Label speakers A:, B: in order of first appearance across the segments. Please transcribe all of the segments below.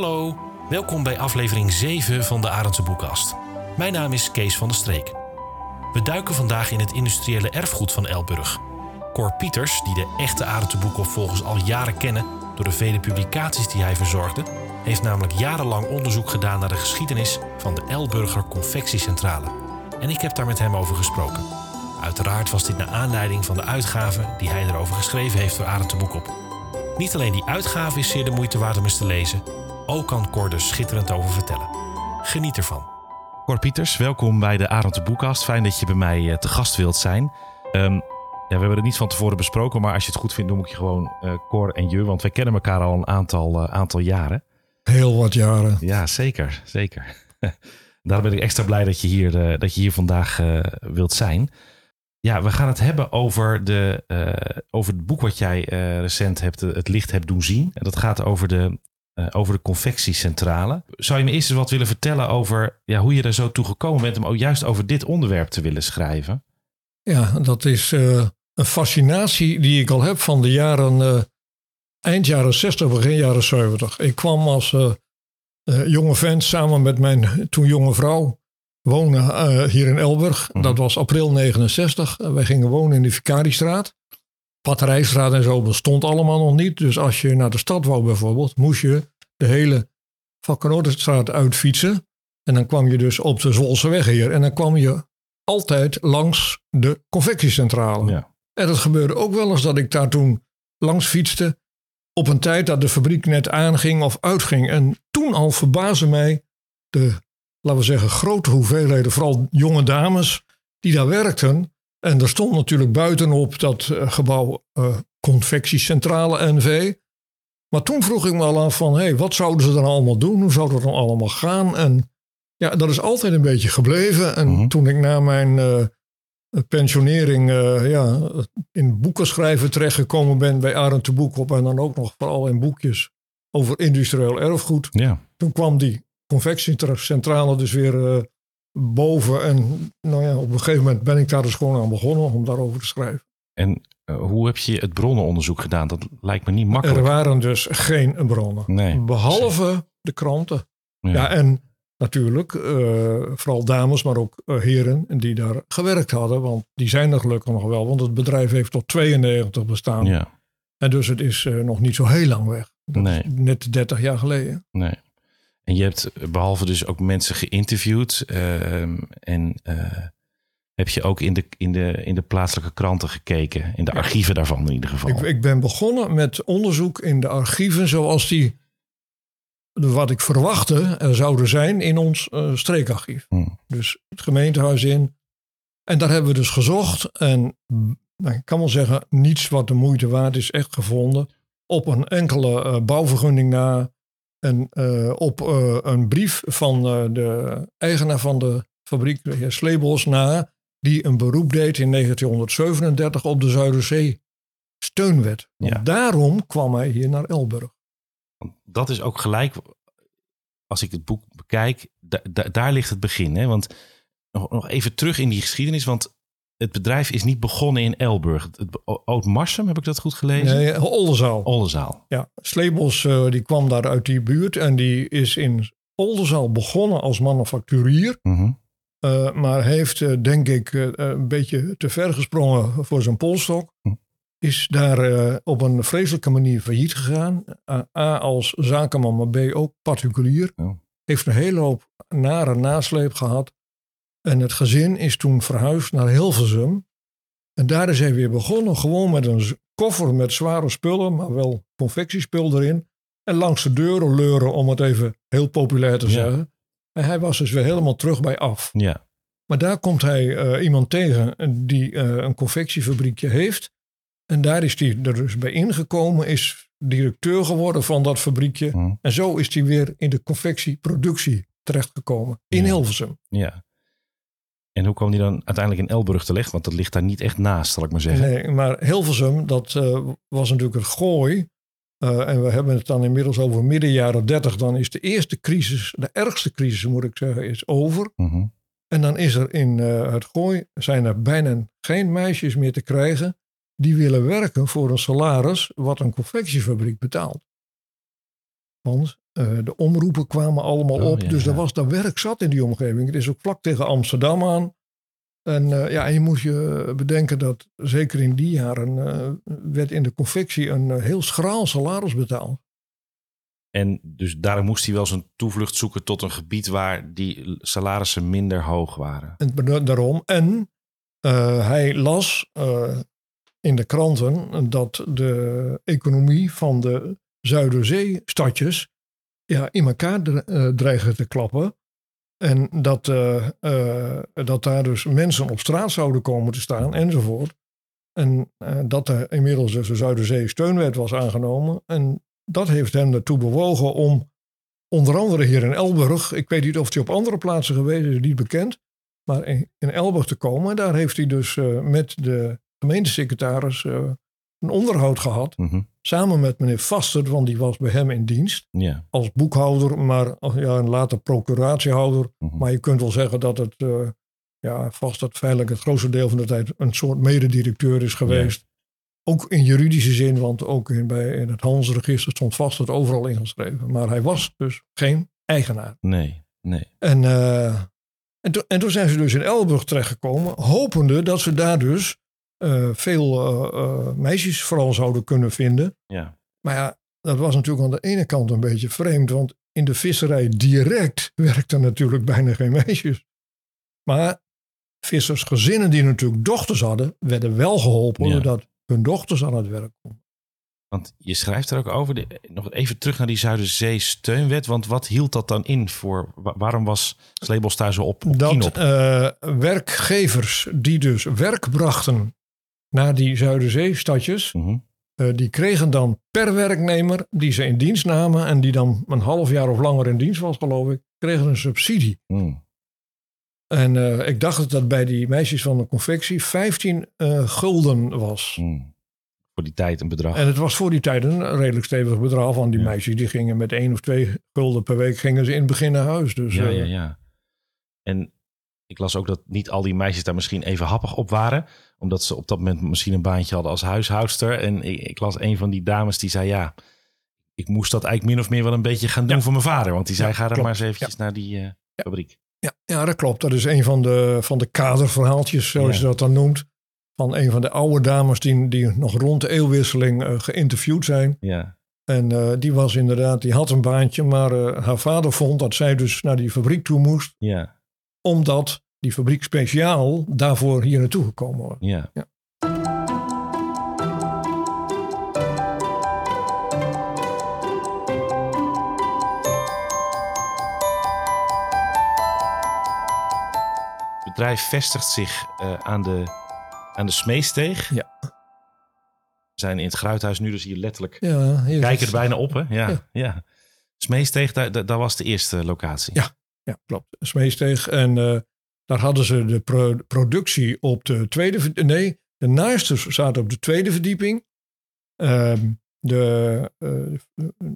A: Hallo, welkom bij aflevering 7 van de Arendse Boekkast. Mijn naam is Kees van der Streek. We duiken vandaag in het industriële erfgoed van Elburg. Cor Pieters, die de echte Arendse volgens al jaren kennen door de vele publicaties die hij verzorgde, heeft namelijk jarenlang onderzoek gedaan naar de geschiedenis van de Elburger Confectiecentrale. En ik heb daar met hem over gesproken. Uiteraard was dit naar aanleiding van de uitgave die hij erover geschreven heeft voor Arend de. Niet alleen die uitgave is zeer de moeite waard om eens te lezen, ook kan Cor er schitterend over vertellen. Geniet ervan. Cor Pieters, welkom bij de Arend de Boekkast. Fijn dat je bij mij eh, te gast wilt zijn. Ehm, ja, we hebben het niet van tevoren besproken, maar als je het goed vindt, noem ik je gewoon uh, Cor en je, want wij kennen elkaar al een aantal, uh, aantal jaren.
B: Heel wat jaren.
A: Ja, zeker, zeker. Daarom ben ik extra blij dat je hier, dat je hier vandaag wilt zijn. Ja, we gaan het hebben over, de, uh, over het boek wat jij uh, recent hebt, het licht hebt doen zien. En dat gaat over de, over de confectiecentrale. Zou je me eerst eens wat willen vertellen over ja, hoe je er zo toe gekomen bent om ook juist over dit onderwerp te willen schrijven?
B: Ja, dat is een fascinatie die ik al heb van de jaren, eind jaren 60, begin jaren 70. Ik kwam als jonge vent samen met mijn toen jonge vrouw wonen hier in Elburg. Mm. Dat was april 69. Uh, wij gingen wonen in de Vicariestraat. Batterijstraat en zo bestond allemaal nog niet. Dus als je naar de stad wou bijvoorbeeld, moest je de hele Valkenoorderstraat uitfietsen. En dan kwam je dus op de Zwolseweg hier. En dan kwam je altijd langs de confectiecentrale.
A: Ja.
B: En het gebeurde ook wel eens dat ik daar toen langs fietste. Op een tijd dat de fabriek net aanging of uitging. En toen al verbaasde mij de laten we zeggen, grote hoeveelheden, vooral jonge dames, die daar werkten. En er stond natuurlijk buitenop dat uh, gebouw uh, Confectiecentrale NV. Maar toen vroeg ik me al af van, hé, hey, wat zouden ze dan allemaal doen? Hoe zou dat dan allemaal gaan? En ja, dat is altijd een beetje gebleven. En mm-hmm. toen ik na mijn uh, pensionering ja, in boeken schrijven terechtgekomen ben bij Arend de Boekop en dan ook nog vooral in boekjes over industrieel erfgoed.
A: Ja.
B: Toen kwam die confectiecentrale dus weer boven. En nou ja, op een gegeven moment ben ik daar dus gewoon aan begonnen om daarover te schrijven.
A: En uh, hoe heb je het bronnenonderzoek gedaan? Dat lijkt me niet makkelijk.
B: Er waren dus geen bronnen.
A: Nee,
B: behalve precies. de kranten. Ja, ja en natuurlijk uh, vooral dames, maar ook heren die daar gewerkt hadden. Want die zijn er gelukkig nog wel. Want het bedrijf heeft tot 92 bestaan.
A: Ja.
B: En dus het is nog niet zo heel lang weg.
A: Nee.
B: Net 30 jaar geleden.
A: Nee. En je hebt behalve dus ook mensen geïnterviewd. Uh, en uh, heb je ook in de, in, de, in de plaatselijke kranten gekeken. In de archieven daarvan in ieder geval.
B: Ik, ik ben begonnen met onderzoek in de archieven zoals die, wat ik verwachtte, er zouden zijn in ons uh, streekarchief.
A: Hmm.
B: Dus het gemeentehuis in. En daar hebben we dus gezocht. En nou, ik kan wel zeggen, niets wat de moeite waard is echt gevonden. Op een enkele bouwvergunning na en uh, op uh, een brief van uh, de eigenaar van de fabriek, de heer Sleebos, na, die een beroep deed in 1937 op de Zuiderzee steunwet.
A: Ja.
B: Daarom kwam hij hier naar Elburg.
A: Dat is ook gelijk, als ik het boek bekijk, da da daar ligt het begin. Hè? Want nog, nog even terug in die geschiedenis, want het bedrijf is niet begonnen in Elburg. Oud-Marsum, heb ik dat goed gelezen?
B: Nee, Oldenzaal.
A: Oldenzaal.
B: Ja, Sleebos uh, die kwam daar uit die buurt en die is in Oldenzaal begonnen als manufacturier.
A: Mm -hmm.
B: uh, maar heeft, uh, denk ik, een beetje te ver gesprongen voor zijn polstok.
A: Hm.
B: Is daar op een vreselijke manier failliet gegaan. A als zakenman, maar B ook particulier. Heeft een hele hoop nare nasleep gehad. En het gezin is toen verhuisd naar Hilversum. En daar is hij weer begonnen, gewoon met een koffer met zware spullen, maar wel confectiespul erin. En langs de deuren leuren, om het even heel populair te
A: Ja.
B: zeggen. En hij was dus weer helemaal terug bij af.
A: Ja,
B: Maar daar komt hij eh, iemand tegen die eh, een confectiefabriekje heeft. En daar is hij er dus bij ingekomen, is directeur geworden van dat fabriekje.
A: Hm.
B: En zo is hij weer in de confectieproductie terechtgekomen in
A: Ja.
B: Hilversum.
A: ja. En hoe kwam die dan uiteindelijk in Elburg terecht? Want dat ligt daar niet echt naast, zal ik maar zeggen.
B: Nee, maar Hilversum, dat eh, was natuurlijk het gooi. Eh, en we hebben het dan inmiddels over midden jaren 30. Dan is de eerste crisis, de ergste crisis moet ik zeggen, is over.
A: Mhm.
B: En dan is er in eh, het gooi, zijn er bijna geen meisjes meer te krijgen die willen werken voor een salaris wat een confectiefabriek betaalt. Want Eh, de omroepen kwamen allemaal
C: Oh,
B: op.
C: ja,
B: dus er
C: ja.
B: was daar werk zat in die omgeving. Het is ook vlak tegen Amsterdam aan. En eh, ja, je moet je bedenken dat zeker in die jaren eh, werd in de confectie een heel schraal salaris betaald.
A: En dus daarom moest hij wel zijn toevlucht zoeken tot een gebied waar die salarissen minder hoog waren.
B: En da- daarom. En hij las in de kranten dat de economie van de Zuiderzee-stadjes ja, in elkaar eh, dreigen te klappen. En dat, eh, eh, dat daar dus mensen op straat zouden komen te staan enzovoort. En dat er inmiddels dus de Zuiderzee-steunwet was aangenomen. En dat heeft hem ertoe bewogen om onder andere hier in Elburg, ik weet niet of hij op andere plaatsen geweest is, niet bekend, maar in, Elburg te komen. Daar heeft hij dus met de gemeentesecretaris een onderhoud gehad.
A: Mhm.
B: Samen met meneer Vaster, want die was bij hem in dienst.
A: Ja.
B: Als boekhouder, maar oh ja, en later procuratiehouder.
A: Mhm.
B: Maar je kunt wel zeggen dat het, eh ja, Vaster feitelijk het grootste deel van de tijd een soort mededirecteur is geweest. Ook in juridische zin, want ook in, bij, in het handelsregister stond vast overal ingeschreven. Maar hij was dus geen eigenaar.
A: Nee, nee.
B: En, eh, en, toen, en toen zijn ze dus in Elburg terechtgekomen, hopende dat ze daar dus veel eh, eh, meisjes vooral zouden kunnen vinden.
A: Ja.
B: Maar ja, dat was natuurlijk aan de ene kant een beetje vreemd, want in de visserij direct werkten natuurlijk bijna geen meisjes. Maar vissersgezinnen die natuurlijk dochters hadden, werden wel geholpen
A: Ja.
B: doordat hun dochters aan het werk konden.
A: Want je schrijft er ook over, de, nog even terug naar die Zuiderzee-steunwet. Want wat hield dat dan in voor, wa- waarom was Sleebos daar zo op, op
B: dat eh, werkgevers die dus werk brachten naar die Zuiderzee-stadjes, eh, die kregen dan per werknemer die ze in dienst namen en die dan een half jaar of langer in dienst was, geloof ik, kregen een subsidie.
A: Mm.
B: En eh, ik dacht dat bij die meisjes van de confectie 15 eh, gulden was.
A: Mm. Voor die tijd een bedrag.
B: En het was voor die tijd een redelijk stevig bedrag. Want die
A: Ja.
B: meisjes die gingen met één of twee gulden per week gingen ze in het begin naar huis. Dus
A: ja, ja, ja. En ik las ook dat niet al die meisjes daar misschien even happig op waren. Omdat ze op dat moment misschien een baantje hadden als huishoudster. En ik, ik las een van die dames die zei ja... Ik moest dat eigenlijk min of meer wel een beetje gaan doen
B: Ja.
A: voor mijn vader. Want die zei
B: Ja,
A: ga er
B: klopt.
A: maar eens eventjes naar die eh, fabriek.
B: Ja, ja, dat klopt. Dat is een van de, van de kaderverhaaltjes, zoals je dat dan noemt. Van een van de oude dames die, die nog rond de eeuwwisseling eh, geïnterviewd zijn.
A: Ja,
B: En eh, die was inderdaad, die had een baantje. Maar haar vader vond dat zij dus naar die fabriek toe moest.
A: ja,
B: Omdat die fabriek speciaal daarvoor hier naartoe gekomen was.
A: ja.
B: Ja.
A: Het bedrijf vestigt zich eh, aan, de, aan de Smeesteeg.
B: Ja.
A: We zijn in het Gruithuis nu dus hier letterlijk...
B: Ja, hier
A: Kijken er bijna op, hè? Ja, ja.
B: Ja.
A: Smeesteeg, daar, daar, daar was de eerste locatie.
B: Ja. Ja, klopt. Smeesteeg. En eh, daar hadden ze de pro- productie op de tweede... Nee, de naaisters zaten op de tweede verdieping. Ehm, de eh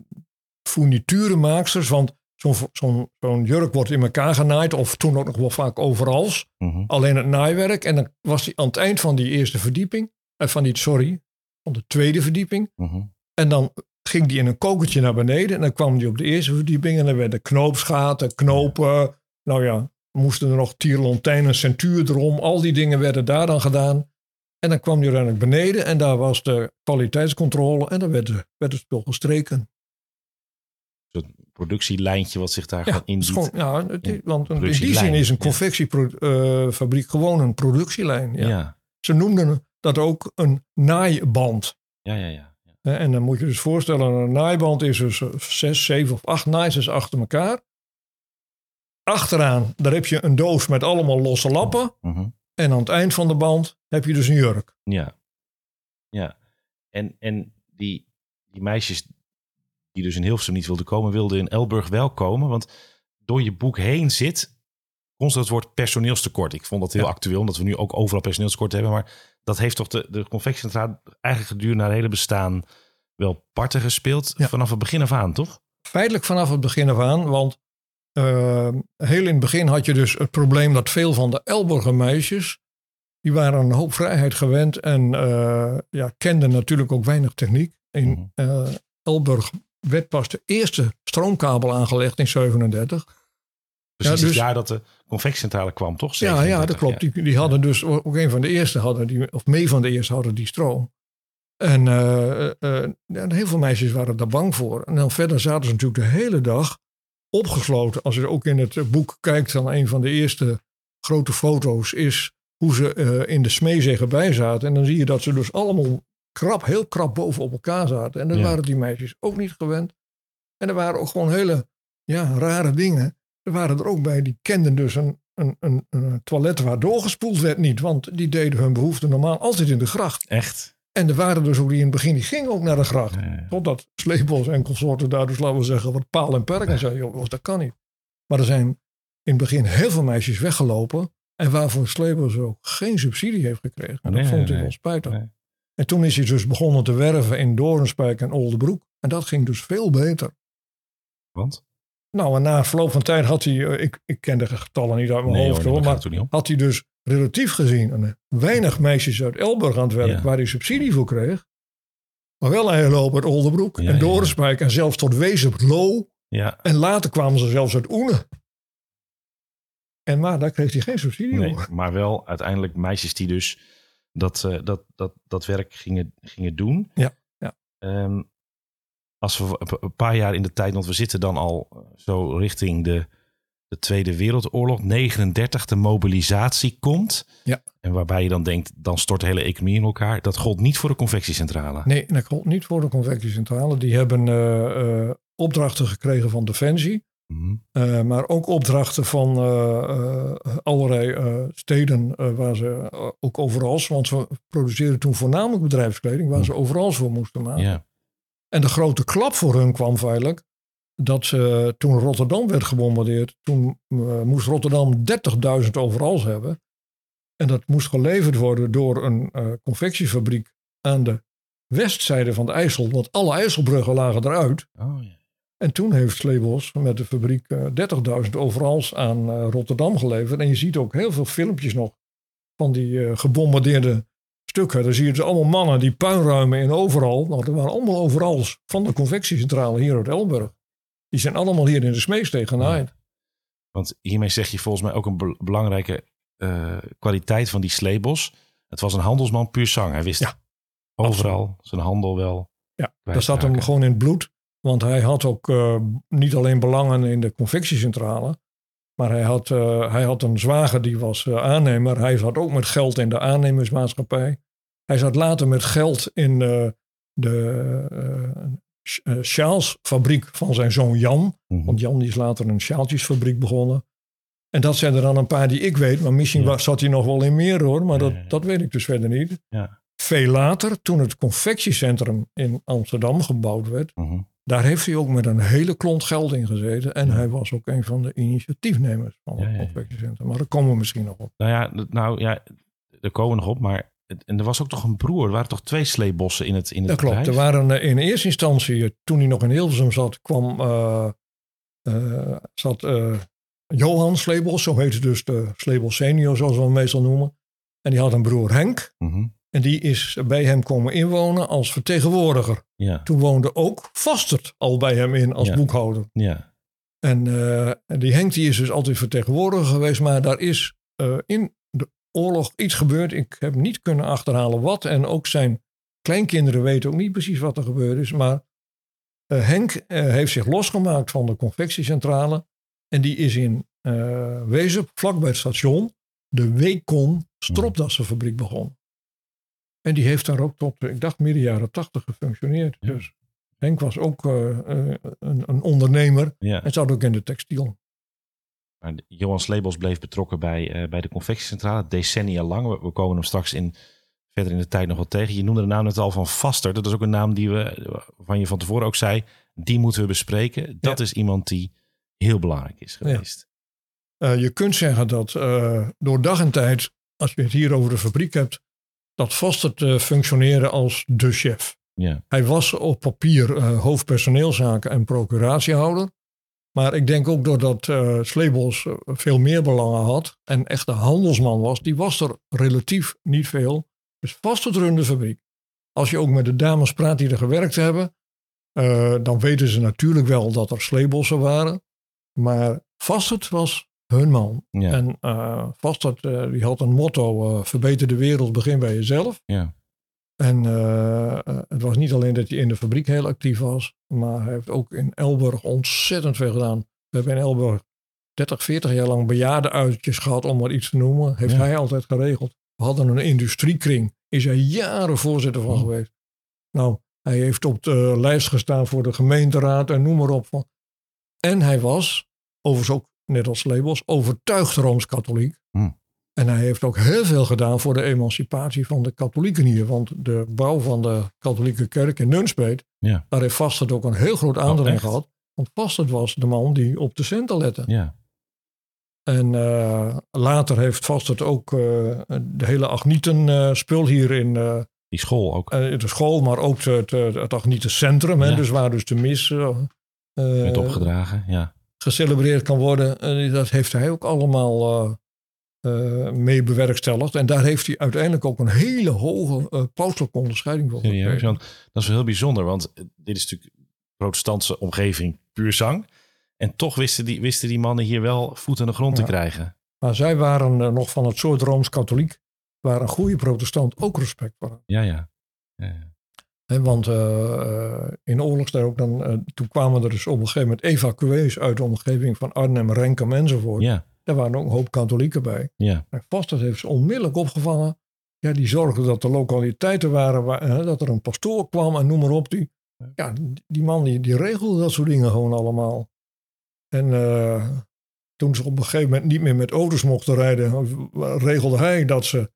B: fourniturenmaaksters, want zo'n zo'n zo'n jurk wordt in elkaar genaaid. Of toen ook nog wel vaak overals.
A: Mhm.
B: Alleen het naaiwerk. En dan was die aan het eind van die eerste verdieping. eh, van die, sorry, van de tweede verdieping.
A: Mhm.
B: En dan ging die in een kokertje naar beneden. En dan kwam die op de eerste verdieping. En dan werden knoopsgaten, knopen. Nou ja, moesten er nog tierlontijnen, centuur erom. Al die dingen werden daar dan gedaan. En dan kwam die uiteindelijk beneden. En daar was de kwaliteitscontrole. En dan werd, werd het spul gestreken.
A: Zo'n productielijntje wat zich daar
B: Ja, is
A: indient.
B: gewoon, ja het,
A: in
B: want in die zin is een confectiefabriek gewoon een productielijn. Ja.
A: Ja,
B: Ze noemden dat ook een naaiband.
A: ja, ja. ja.
B: En dan moet je dus voorstellen, een naaiband is dus eh, zes, zeven of acht naaisers achter elkaar. Achteraan, daar heb je een doos met allemaal losse lappen.
A: Mhm.
B: En aan het eind van de band heb je dus een jurk.
A: Ja. Ja. En, en die, die meisjes die dus in Hilversum niet wilden komen, wilden in Elburg wel komen. Want door je boek heen zit constant het woord personeelstekort. Ik vond dat heel
B: Ja.
A: actueel, omdat we nu ook overal personeelstekort hebben. Maar dat heeft toch de, de confectiecentraal eigenlijk gedurende haar hele bestaan wel parten gespeeld.
B: Ja.
A: Vanaf het begin af aan, toch?
B: Feitelijk vanaf het begin af aan, want eh, heel in het begin had je dus het probleem dat veel van de Elburger meisjes, die waren een hoop vrijheid gewend en eh, ja, kenden natuurlijk ook weinig techniek. In
A: Mhm.
B: eh, Elburg werd pas de eerste stroomkabel aangelegd in 37.
A: Precies
B: Ja,
A: het
B: dus-
A: jaar dat de confectiecentrale kwam, toch?
B: Ja, ja,
A: 37,
B: dat klopt. Die, die hadden dus ook een van de eerste hadden die, of mee van de eerste hadden die stroom. En eh, eh, ja, heel veel meisjes waren daar bang voor. En dan verder zaten ze natuurlijk de hele dag opgesloten. Als je ook in het boek kijkt, dan een van de eerste grote foto's is hoe ze eh, in de smeezeggen bij zaten. En dan zie je dat ze dus allemaal krap, heel krap boven op elkaar zaten. En dat
A: Ja.
B: waren die meisjes ook niet gewend. En er waren ook gewoon hele ja, rare dingen. Er waren er ook bij, die kenden dus een, een, een, een toilet waar doorgespoeld werd niet. Want die deden hun behoefte normaal altijd in de gracht.
A: Echt.
B: En er waren dus ook die in het begin, die gingen ook naar de gracht. Totdat Sleepels en consorten daar dus, laten we zeggen, wat paal en perk en zeiden, joh, dat kan niet. Maar er zijn in het begin heel veel meisjes weggelopen. En waarvoor Sleepels ook geen subsidie heeft gekregen. En dat
A: Nee,
B: vond
A: nee,
B: wel spijtig. En toen is hij dus begonnen te werven in Doornspijk en Oldebroek. En dat ging dus veel beter.
A: want?
B: Nou, en na verloop van tijd had hij, eh, ik, ik ken de getallen niet uit mijn
A: Nee,
B: hoofd
A: hoor,
B: maar had hij dus relatief gezien een, weinig meisjes uit Elburg aan het werk
A: Ja.
B: waar hij subsidie voor kreeg. Maar wel een hele hoop uit Oldebroek
A: Ja,
B: en
A: ja,
B: Dorenspijk en zelfs tot Wezen Lo.
A: Ja,
B: En later kwamen ze zelfs uit Oene. En maar daar kreeg hij geen subsidie
A: nee,
B: voor.
A: maar wel uiteindelijk meisjes die dus dat, eh, dat, dat, dat werk gingen, gingen doen.
B: Ja, ja.
A: Ehm, als we een- paar jaar in de tijd, want we zitten dan al eh, zo richting de, de Tweede Wereldoorlog, 39, de mobilisatie komt.
B: Ja.
A: En waarbij je dan denkt, dan stort de hele economie in elkaar. Dat gold niet voor de confectiecentrale.
B: Nee, dat gold niet voor de convectiecentrale. Die hebben eh, eh, opdrachten gekregen van Defensie.
A: Mhm.
B: Maar ook opdrachten van allerlei steden waar ze ook overal, want ze produceerden toen voornamelijk bedrijfskleding waar ze overal voor moesten maken.
A: Ja,
B: En de grote klap voor hun kwam feitelijk dat ze toen Rotterdam werd gebombardeerd, toen eh, moest Rotterdam 30.000 overals hebben. En dat moest geleverd worden door een eh, confectiefabriek aan de westzijde van de IJssel, want alle IJsselbruggen lagen eruit.
A: oh, ja.
B: En toen heeft Sleebos met de fabriek eh, 30.000 overals aan eh, Rotterdam geleverd. En je ziet ook heel veel filmpjes nog van die eh, gebombardeerde stukken. Dan zie je dus allemaal mannen die puinruimen in overal. Nou, dat waren allemaal overals van de convectiecentrale hier uit Elburg. Die zijn allemaal hier in de Smeesteeg genaaid.
A: Want hiermee zeg je volgens mij ook een bel- belangrijke eh, kwaliteit van die sleebos. Het was een handelsman puur zang. Hij wist
B: Ja,
A: overal zijn handel wel.
B: Ja, dat zat hem gewoon in het bloed. Want hij had ook eh, niet alleen belangen in de confectiecentrale. Maar hij had, eh, hij had een zwager die was aannemer. Hij zat ook met geld in de aannemersmaatschappij. Hij zat later met geld in eh, de eh, eh, sjaalsfabriek van zijn zoon Jan.
A: Mhm.
B: Want Jan is later een sjaaltjesfabriek begonnen. En dat zijn er dan een paar die ik weet. Maar misschien
A: Ja.
B: zat hij nog wel in meer hoor. Maar dat,
A: ja, ja.
B: dat weet ik dus verder niet.
A: Ja.
B: Veel later, toen het confectiecentrum in Amsterdam gebouwd werd,
A: Mhm.
B: daar heeft hij ook met een hele klont geld in gezeten. En hij was ook een van de initiatiefnemers van het confectiecentrum. Maar daar komen we misschien nog op.
A: Nou ja, nou ja, daar komen we nog op. Maar en er was ook toch een broer. Er waren toch twee sleebossen in het, in het
B: Dat klopt. Er waren eh, in eerste instantie, eh, toen hij nog in Hilversum zat, kwam eh, zat Johan Sleebos, zo heette dus de Sleebos senior, zoals we hem meestal noemen. En die had een broer Henk.
A: Mhm.
B: En die is bij hem komen inwonen als vertegenwoordiger.
A: Ja,
B: Toen woonde ook Vastert al bij hem in als
A: Ja.
B: boekhouder.
A: ja.
B: En die Henk die is dus altijd vertegenwoordiger geweest. Maar daar is in oorlog iets gebeurd. Ik heb niet kunnen achterhalen wat. En ook zijn kleinkinderen weten ook niet precies wat er gebeurd is. Maar eh, Henk eh, heeft zich losgemaakt van de confectiecentrale. En die is in eh Wezen, vlakbij het station, de Wekon stropdassenfabriek begonnen. En die heeft daar ook tot, ik dacht, midden jaren tachtig gefunctioneerd.
A: Ja.
B: Dus Henk was ook een, een ondernemer.
A: ja.
B: Hij zat ook in de textiel.
A: Maar Johan Sleebos bleef betrokken bij, eh, bij de confectiecentrale decennia lang. We, we komen hem straks in, verder in de tijd nog wel tegen. Je noemde de naam net al van Vaster. Dat is ook een naam die we, waarvan je van tevoren ook zei, die moeten we bespreken. Dat is iemand die heel belangrijk is geweest.
B: Eh, je kunt zeggen dat eh, door dag en tijd, als je het hier over de fabriek hebt, dat Vastert eh functioneren als de chef.
A: Ja,
B: Hij was op papier hoofdpersoneelzaken en procuratiehouder. Maar ik denk ook doordat eh Sleebos eh, veel meer belangen had en echt een handelsman was, die was er relatief niet veel. Dus Vastert runde de fabriek. Als je ook met de dames praat die er gewerkt hebben, eh, dan weten ze natuurlijk wel dat er sleebossen waren. Maar Vastert was hun man.
A: Ja.
B: En uh, uh, die had een motto, uh, verbeter de wereld, begin bij jezelf.
A: Ja.
B: En het was niet alleen dat hij in de fabriek heel actief was, maar hij heeft ook in Elburg ontzettend veel gedaan. We hebben in Elburg 30, 40 jaar lang bejaardenuitjes gehad, om maar iets te noemen. Heeft
A: Ja.
B: hij altijd geregeld. We hadden een industriekring, is hij jaren voorzitter van
A: Oh.
B: geweest. Nou, hij heeft op de lijst gestaan voor de gemeenteraad en noem maar op. En hij was, overigens ook net als Lebels, overtuigd Rooms-Katholiek.
A: Hm.
B: En hij heeft ook heel veel gedaan voor de emancipatie van de katholieken hier. Want de bouw van de katholieke kerk in Nunspeet,
A: Ja.
B: daar heeft Vastert ook een heel groot aandeel in
A: echt?
B: gehad. Want Vastert was de man die op de centen lette.
A: Ja.
B: En eh, later heeft Vastert ook eh, de hele Agnieten eh, spul hier in
A: Die school ook.
B: de school, maar ook het, het, het Agnieten Centrum. Hè,
A: Ja.
B: dus waar dus de mis
A: Werd opgedragen. Ja.
B: gecelebreerd kan worden. En dat heeft hij ook allemaal eh, mee bewerkstelligd. En daar heeft hij uiteindelijk ook een hele hoge uh, pauselijke onderscheiding voor gekregen.
A: Dat is wel heel bijzonder. Want eh, dit is natuurlijk protestantse omgeving puur zang. En toch wisten die, wisten die mannen hier wel voet aan de grond
B: Ja.
A: te krijgen.
B: Maar zij waren nog van het soort Rooms-Katholiek. Waar een goede protestant ook respect voor had.
A: Ja, ja. ja, ja.
B: Hè, want in oorlogstijd ook dan, toen kwamen er dus op een gegeven moment evacuees uit de omgeving van Arnhem, Renkum enzovoort.
A: Ja,
B: Daar waren ook een hoop katholieken bij.
A: ja.
B: Heeft ze onmiddellijk opgevangen. Ja, die zorgde dat er lokaliteiten waren, waar, hè, dat er een pastoor kwam en noem maar op. Die, ja, die man die, die regelde dat soort dingen gewoon allemaal. En eh, toen ze op een gegeven moment niet meer met auto's mochten rijden, regelde hij dat ze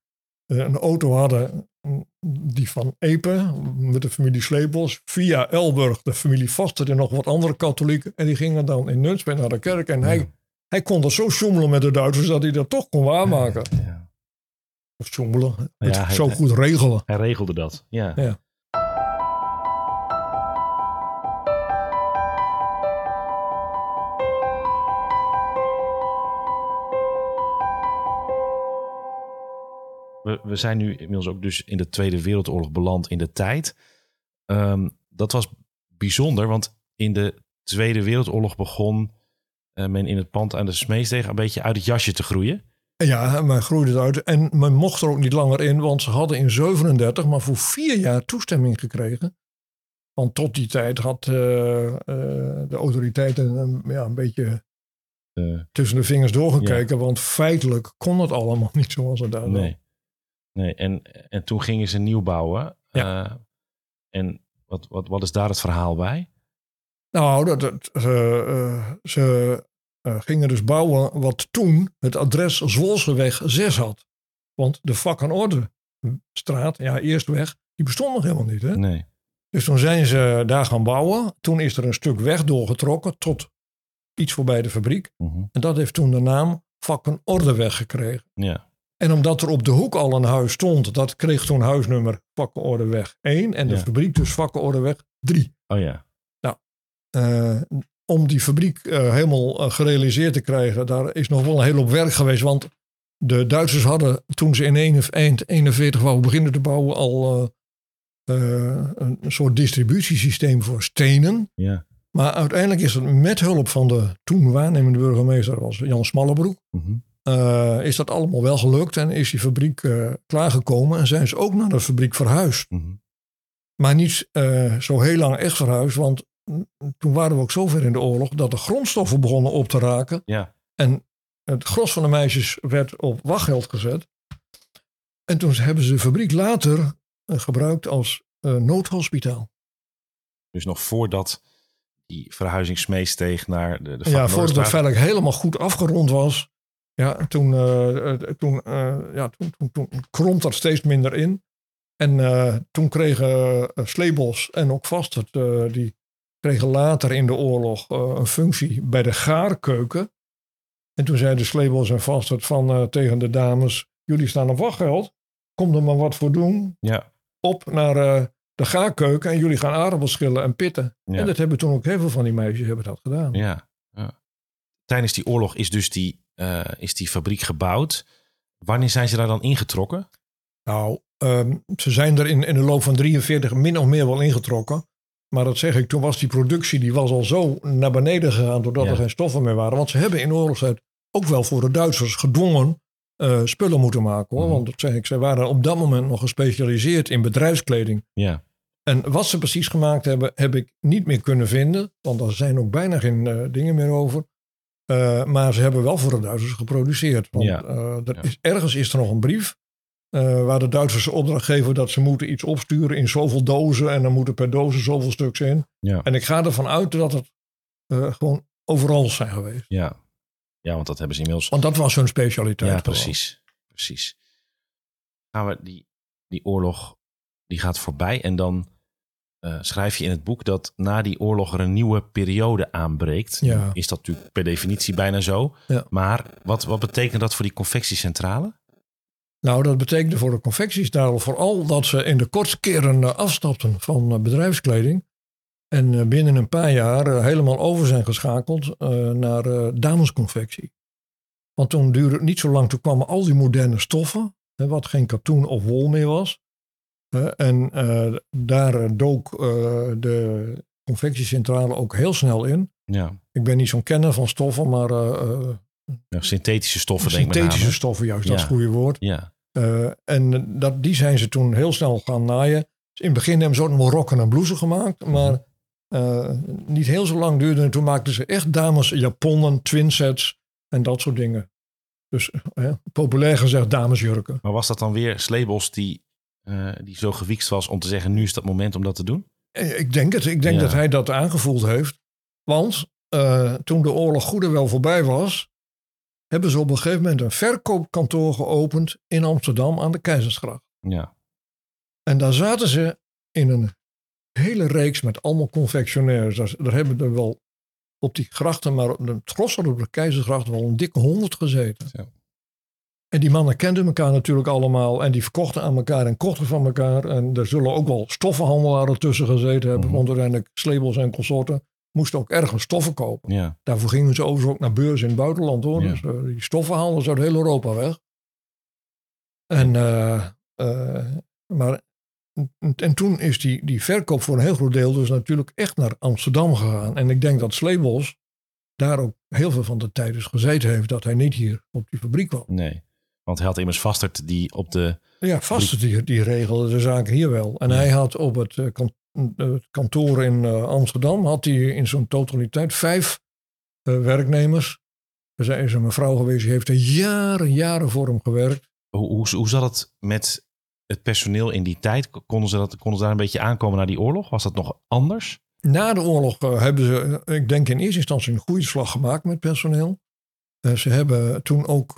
B: eh, een auto hadden, mm, die van Epe, met de familie Sleepels, via Elburg, de familie Vastert en nog wat andere katholieken. En die gingen dan in Nunspeet naar de kerk. En hij, hij kon er zo sjoemelen met de Duitsers dat hij dat toch kon waarmaken.
A: Ja.
B: Of sjoemelen, het
A: Ja, hij-
B: zo goed regelen.
A: Hij regelde dat. Ja.
B: Ja.
A: We, we zijn nu inmiddels ook dus in de Tweede Wereldoorlog beland in de tijd. Ehm, dat was bijzonder, want in de Tweede Wereldoorlog begon men in het pand aan de Smeessteeg een beetje uit het jasje te groeien.
B: Ja, men groeide het uit. En men mocht er ook niet langer in, want ze hadden in 37 maar voor vier jaar toestemming gekregen. Want tot die tijd had eh, eh, de autoriteiten een, ja, een beetje
A: Eh,
B: tussen de vingers doorgekeken. Want feitelijk kon het allemaal niet zoals het daar was.
A: nee. nee. En, en toen gingen ze nieuw bouwen. Eh, en wat, wat, wat is daar het verhaal bij?
B: Nou, dat, dat, eh, eh, ze eh, gingen dus bouwen wat toen het adres Zwolseweg 6 had. Want de vak orde straat, ja, eerst weg, die bestond nog helemaal niet. Hè?
A: Nee.
B: Dus toen zijn ze daar gaan bouwen. Toen is er een stuk weg doorgetrokken tot iets voorbij de fabriek.
A: Mhm.
B: En dat heeft toen de naam vak en ordeweg gekregen.
A: Ja.
B: En omdat er op de hoek al een huis stond, dat kreeg toen huisnummer Vakkenordeweg 1 en de
A: Ja.
B: fabriek dus Vakkenordeweg 3.
A: Oh ja.
B: Eh, om die fabriek eh, helemaal eh, gerealiseerd te krijgen, daar is nog wel een hele hoop werk geweest. Want de Duitsers hadden toen ze in eind 41 wouden beginnen te bouwen al eh, een soort distributiesysteem voor stenen.
A: Ja.
B: Maar uiteindelijk is het met hulp van de toen waarnemende burgemeester, was Jan Smallebroek,
A: Mhm.
B: is dat allemaal wel gelukt en is die fabriek eh, klaargekomen en zijn ze ook naar de fabriek verhuisd.
A: Mhm.
B: Maar niet zo heel lang echt verhuisd, want toen waren we ook zover in de oorlog dat de grondstoffen begonnen op te raken.
A: Ja.
B: En het gros van de meisjes werd op wachtgeld gezet. En toen hebben ze de fabriek later eh, gebruikt als eh, noodhospitaal.
A: Dus nog voordat die verhuizing Smeesteeg naar de, de
B: Ja, voordat het feitelijk helemaal goed afgerond was. Ja, toen, eh, toen, ja, toen, toen, toen kromp dat steeds minder in. En toen kregen uh, Sleebos en ook Vastert, eh, die kregen later in de oorlog eh, een functie bij de gaarkeuken. En toen zeiden Sleebos en Vastert van, eh, tegen de dames, jullie staan op wachtgeld. Kom er maar wat voor doen.
A: Ja.
B: Op naar eh, de gaarkeuken en jullie gaan aardappels schillen en pitten.
A: Ja.
B: En dat hebben toen ook heel veel van die meisjes hebben dat gedaan.
A: Ja, ja. Tijdens die oorlog is dus die, is die fabriek gebouwd. Wanneer zijn ze daar dan ingetrokken?
B: Nou, ehm, ze zijn er in, in de loop van 43 min of meer wel ingetrokken. Maar dat zeg ik, toen was die productie die was al zo naar beneden gegaan doordat
A: Ja.
B: er geen stoffen meer waren. Want ze hebben in oorlogstijd ook wel voor de Duitsers gedwongen eh, spullen moeten maken hoor.
A: Mhm.
B: Want dat zeg ik, ze waren op dat moment nog gespecialiseerd in bedrijfskleding.
A: Ja,
B: En wat ze precies gemaakt hebben, heb ik niet meer kunnen vinden. Want er zijn ook bijna geen eh, dingen meer over. Eh, maar ze hebben wel voor de Duitsers geproduceerd. Want
A: Ja.
B: er
A: Ja.
B: is, ergens is er nog een brief. Eh, waar de Duitsers de opdracht geven dat ze moeten iets opsturen in zoveel dozen. En dan moeten per dozen zoveel stuks in.
A: ja,
B: En ik ga ervan uit dat het eh, gewoon overal zijn geweest.
A: ja. Ja, want dat hebben ze inmiddels
B: Want dat was hun specialiteit.
A: Ja, precies. Precies. Gaan we die, die oorlog, die gaat voorbij. En dan eh, schrijf je in het boek dat na die oorlog er een nieuwe periode aanbreekt.
B: Ja.
A: Is dat natuurlijk per definitie bijna zo.
B: Ja.
A: Maar wat, wat betekent dat voor die confectiecentrale?
B: Nou, dat betekende voor de confectiestijl vooral dat ze in de kortste keren eh, afstapten van eh, bedrijfskleding. En eh, binnen een paar jaar helemaal over zijn geschakeld naar damesconfectie. Want toen duurde het niet zo lang, toen kwamen al die moderne stoffen, wat geen katoen of wol meer was. En daar dook de confectiecentrale ook heel snel in.
A: Ja,
B: Ik ben niet zo'n kenner van stoffen, maar
A: ja synthetische stoffen denk ik
B: synthetische stoffen, juist, dat is het goede woord.
A: Ja,
B: Eh, en dat, die zijn ze toen heel snel gaan naaien. Dus in het begin hebben ze ook nog rokken en blouses gemaakt. Maar eh, niet heel zo lang duurde. En toen maakten ze echt dames japonnen, twinsets en dat soort dingen. Dus eh, populair gezegd damesjurken.
A: maar was dat dan weer Slebels die, die zo gewiekst was om te zeggen nu is dat moment om dat te doen?
B: Ik denk het. Ik denk
A: Ja.
B: dat hij dat aangevoeld heeft. Want toen de oorlog goed en wel voorbij was... hebben ze op een gegeven moment een verkoopkantoor geopend in Amsterdam aan de Keizersgracht.
A: Ja,
B: En daar zaten ze in een hele reeks met allemaal confectionairs. Daar, daar hebben er wel op die grachten, maar op de Trossel op de Keizersgracht wel een dikke honderd gezeten.
A: Zo.
B: En die mannen kenden elkaar natuurlijk allemaal en die verkochten aan elkaar en kochten van elkaar. En er zullen ook wel stoffenhandelaren tussen gezeten hebben,
A: Mhm.
B: want uiteindelijk Slebels en consorten moesten ook ergens stoffen kopen.
A: ja,
B: Daarvoor gingen ze overigens ook naar beurzen in het buitenland hoor.
A: Ja.
B: Dus eh, die stoffen haalden ze uit heel Europa weg. En, eh, eh, maar, en, en toen is die, die verkoop voor een heel groot deel dus natuurlijk echt naar Amsterdam gegaan. En ik denk dat Sleebos daar ook heel veel van de tijd dus gezeten heeft dat hij niet hier op die fabriek kwam.
A: nee. Want hij had immers Vastert die op de...
B: Ja, vast die, die regelde de zaken hier wel. En
A: Ja.
B: hij had op het, het kantoor in eh, Amsterdam, had hij in zo'n totaliteit vijf eh, werknemers. Er is een mevrouw geweest, die heeft er jaren, jaren voor hem gewerkt.
A: Hoe, hoe, hoe zat het met het personeel in die tijd? Konden ze, dat, konden ze daar een beetje aankomen na die oorlog? Was dat nog anders?
B: Na de oorlog eh, hebben ze, ik denk in eerste instantie, een goede slag gemaakt met personeel. Ze hebben toen ook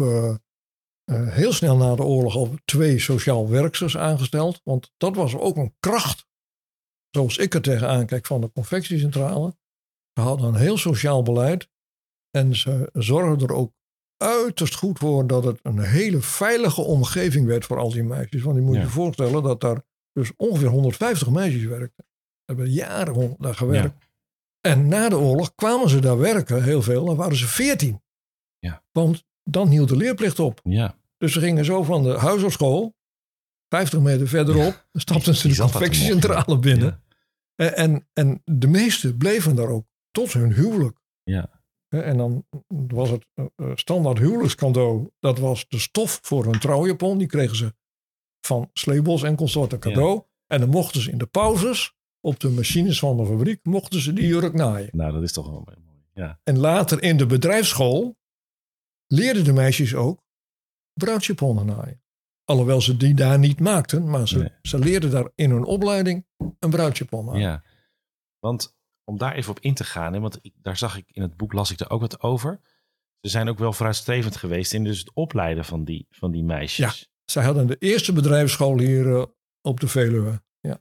B: heel snel na de oorlog al twee sociaal werksters aangesteld. Want dat was ook een kracht, zoals ik er tegenaan kijk, van de confectiecentrale. Ze hadden een heel sociaal beleid. En ze zorgden er ook uiterst goed voor dat het een hele veilige omgeving werd voor al die meisjes. Want je moet
A: Ja.
B: je voorstellen dat daar dus ongeveer 150 meisjes werkten. Ze hebben jaren daar gewerkt. En na de oorlog kwamen ze daar werken, heel veel. Dan waren ze 14.
A: Ja.
B: Want dan hield de leerplicht op.
A: Ja,
B: Dus ze gingen zo van de huis op school, 50 meter verderop, stapten ze
A: Die
B: de confectiecentrale binnen. En, en, en de meesten bleven daar ook tot hun huwelijk.
A: Ja.
B: Hè, En dan was het eh, eh, standaard huwelijkscadeau. Dat was de stof voor hun trouwjapon. Die kregen ze van Sleebos en consorten cadeau. En dan mochten ze in de pauzes op de machines van de fabriek mochten ze die jurk naaien.
A: nou dat is toch wel mooi. Ja,
B: En later in de bedrijfsschool leerden de meisjes ook bruidsjaponnen naaien. Alhoewel ze die daar niet maakten, maar ze,
A: Nee.
B: ze leerden daar in hun opleiding een naaien.
A: ja. Want om daar even op in te gaan, hè, want ik, daar zag ik in het boek, las ik daar ook wat over. Ze zijn ook wel vooruitstrevend geweest in dus het opleiden van die, van die meisjes.
B: Zij hadden de eerste bedrijfsschool hier eh, op de Veluwe. Ja.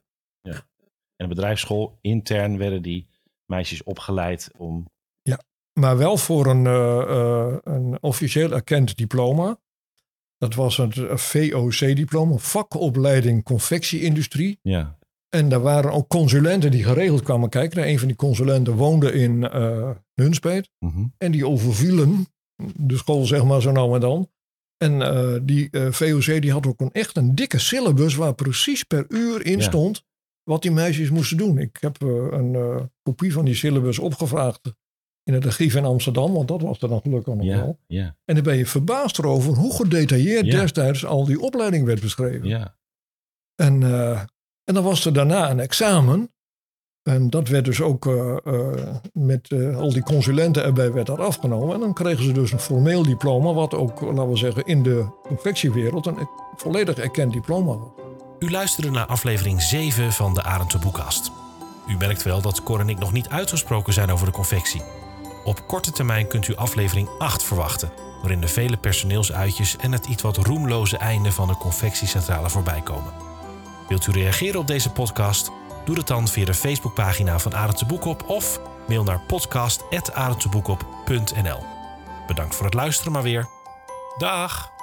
A: En de bedrijfsschool intern werden die meisjes opgeleid om...
B: Maar wel voor een, eh, eh, een officieel erkend diploma. Dat was het eh, VOC-diploma, vakopleiding confectieindustrie.
A: Ja,
B: En daar waren ook consulenten die geregeld kwamen kijken. Een van die consulenten woonde in eh Nunspeet.
A: mhm.
B: En die overvielen de school, zeg maar, zo nou en dan. En eh, die VOC die had ook een echt een dikke syllabus waar precies per uur in
A: Ja.
B: stond wat die meisjes moesten doen. Ik heb een uh, kopie van die syllabus opgevraagd in het archief in Amsterdam, want dat was er dan gelukkig nog
D: Ja,
B: wel.
D: ja,
B: En dan ben je verbaasd erover hoe gedetailleerd
D: Ja.
B: destijds al die opleiding werd beschreven.
D: ja.
B: En, eh, en dan was er daarna een examen. En dat werd dus ook eh, eh, met eh, al die consulenten erbij werd dat afgenomen. En dan kregen ze dus een formeel diploma, wat ook, laten we zeggen, in de confectiewereld een volledig erkend diploma was.
A: U luisterde naar aflevering 7 van de Arendse Boekkast. U merkt wel dat Cor en ik nog niet uitgesproken zijn over de confectie. Op korte termijn kunt u aflevering 8 verwachten, waarin de vele personeelsuitjes en het iets wat roemloze einde van de confectiecentrale voorbij komen. Wilt u reageren op deze podcast? Doe dat dan via de Facebookpagina van Arendse Boekop of mail naar podcast.arendseboekop.nl. Bedankt voor het luisteren maar weer. Dag!